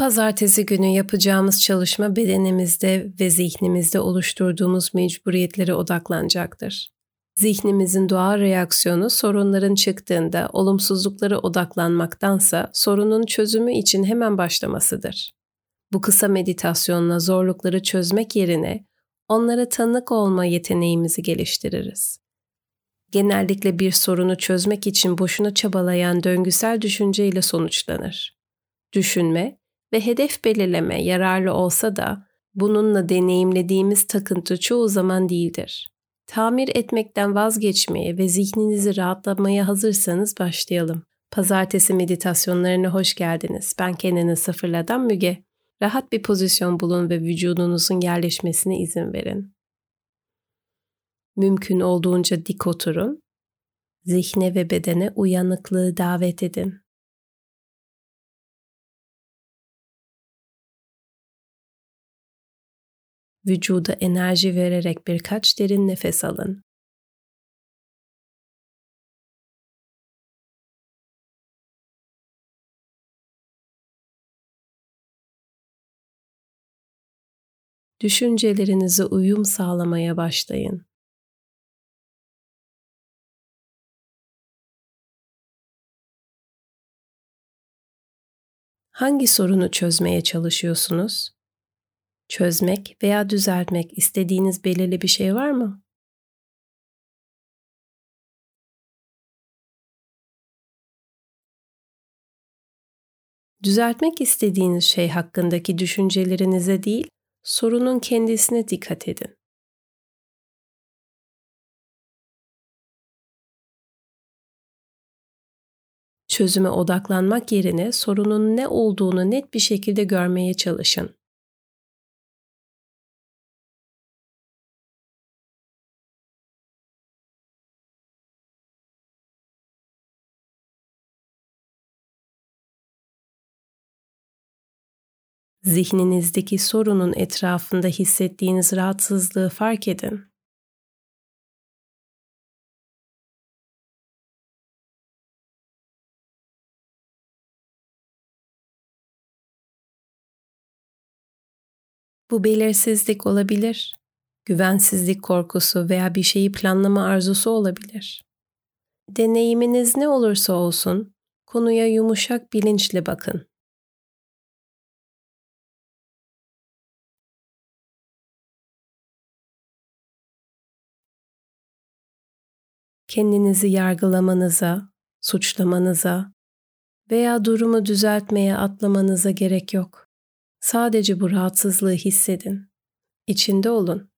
pazartesi günü yapacağımız çalışma bedenimizde ve zihnimizde oluşturduğumuz mecburiyetlere odaklanacaktır. Zihnimizin doğal reaksiyonu sorunların çıktığında olumsuzluklara odaklanmaktansa sorunun çözümü için hemen başlamasıdır. Bu kısa meditasyonla zorlukları çözmek yerine onlara tanık olma yeteneğimizi geliştiririz. Genellikle bir sorunu çözmek için boşuna çabalayan döngüsel düşünceyle sonuçlanır. Düşünme ve hedef belirleme yararlı olsa da bununla deneyimlediğimiz takıntı çoğu zaman değildir. Tamir etmekten vazgeçmeye ve zihninizi rahatlamaya hazırsanız başlayalım. Pazartesi meditasyonlarına hoş geldiniz. Ben kendini sıfırladan Müge. Rahat bir pozisyon bulun ve vücudunuzun yerleşmesine izin verin. Mümkün olduğunca dik oturun. Zihne ve bedene uyanıklığı davet edin. Vücuda enerji vererek birkaç derin nefes alın. Düşüncelerinize uyum sağlamaya başlayın. Hangi sorunu çözmeye çalışıyorsunuz? Çözmek veya düzeltmek istediğiniz belirli bir şey var mı? Düzeltmek istediğiniz şey hakkındaki düşüncelerinize değil, sorunun kendisine dikkat edin. Çözüme odaklanmak yerine sorunun ne olduğunu net bir şekilde görmeye çalışın. Zihninizdeki sorunun etrafında hissettiğiniz rahatsızlığı fark edin. Bu belirsizlik olabilir, güvensizlik korkusu veya bir şeyi planlama arzusu olabilir. Deneyiminiz ne olursa olsun, konuya yumuşak bilinçle bakın. Kendinizi yargılamanıza, suçlamanıza veya durumu düzeltmeye atlamanıza gerek yok. Sadece bu rahatsızlığı hissedin. İçinde olun.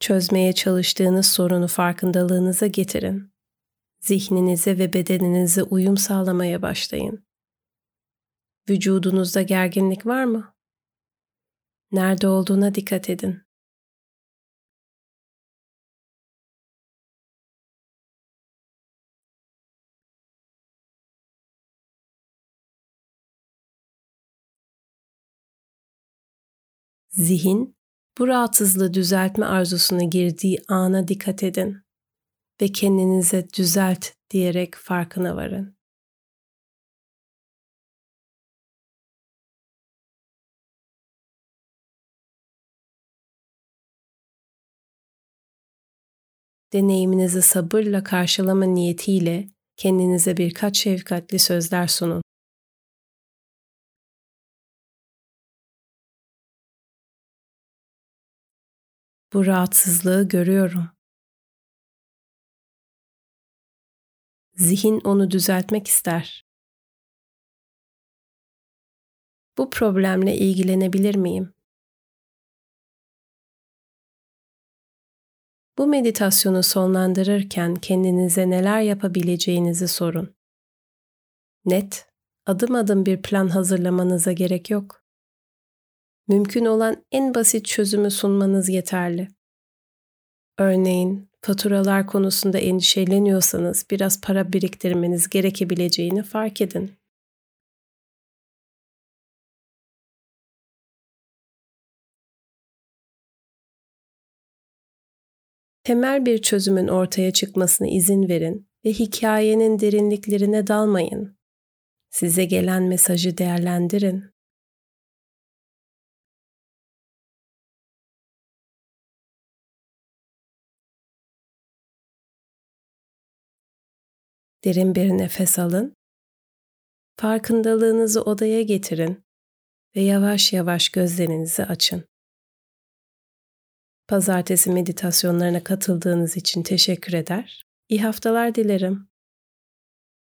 Çözmeye çalıştığınız sorunu farkındalığınıza getirin zihninize ve bedeninize uyum sağlamaya başlayın. Vücudunuzda gerginlik var mı? Nerede olduğuna dikkat edin. Zihin, bu rahatsızlığı düzeltme arzusuna girdiği ana dikkat edin ve kendinize düzelt diyerek farkına varın. Deneyiminizi sabırla karşılama niyetiyle kendinize birkaç şefkatli sözler sunun. Bu rahatsızlığı görüyorum. Zihin onu düzeltmek ister. Bu problemle ilgilenebilir miyim? Bu meditasyonu sonlandırırken kendinize neler yapabileceğinizi sorun. Net, adım adım bir plan hazırlamanıza gerek yok. Mümkün olan en basit çözümü sunmanız yeterli. Örneğin Faturalar konusunda endişeleniyorsanız biraz para biriktirmeniz gerekebileceğini fark edin. Temel bir çözümün ortaya çıkmasına izin verin ve hikayenin derinliklerine dalmayın. Size gelen mesajı değerlendirin. Derin bir nefes alın. Farkındalığınızı odaya getirin ve yavaş yavaş gözlerinizi açın. Pazartesi meditasyonlarına katıldığınız için teşekkür eder. İyi haftalar dilerim.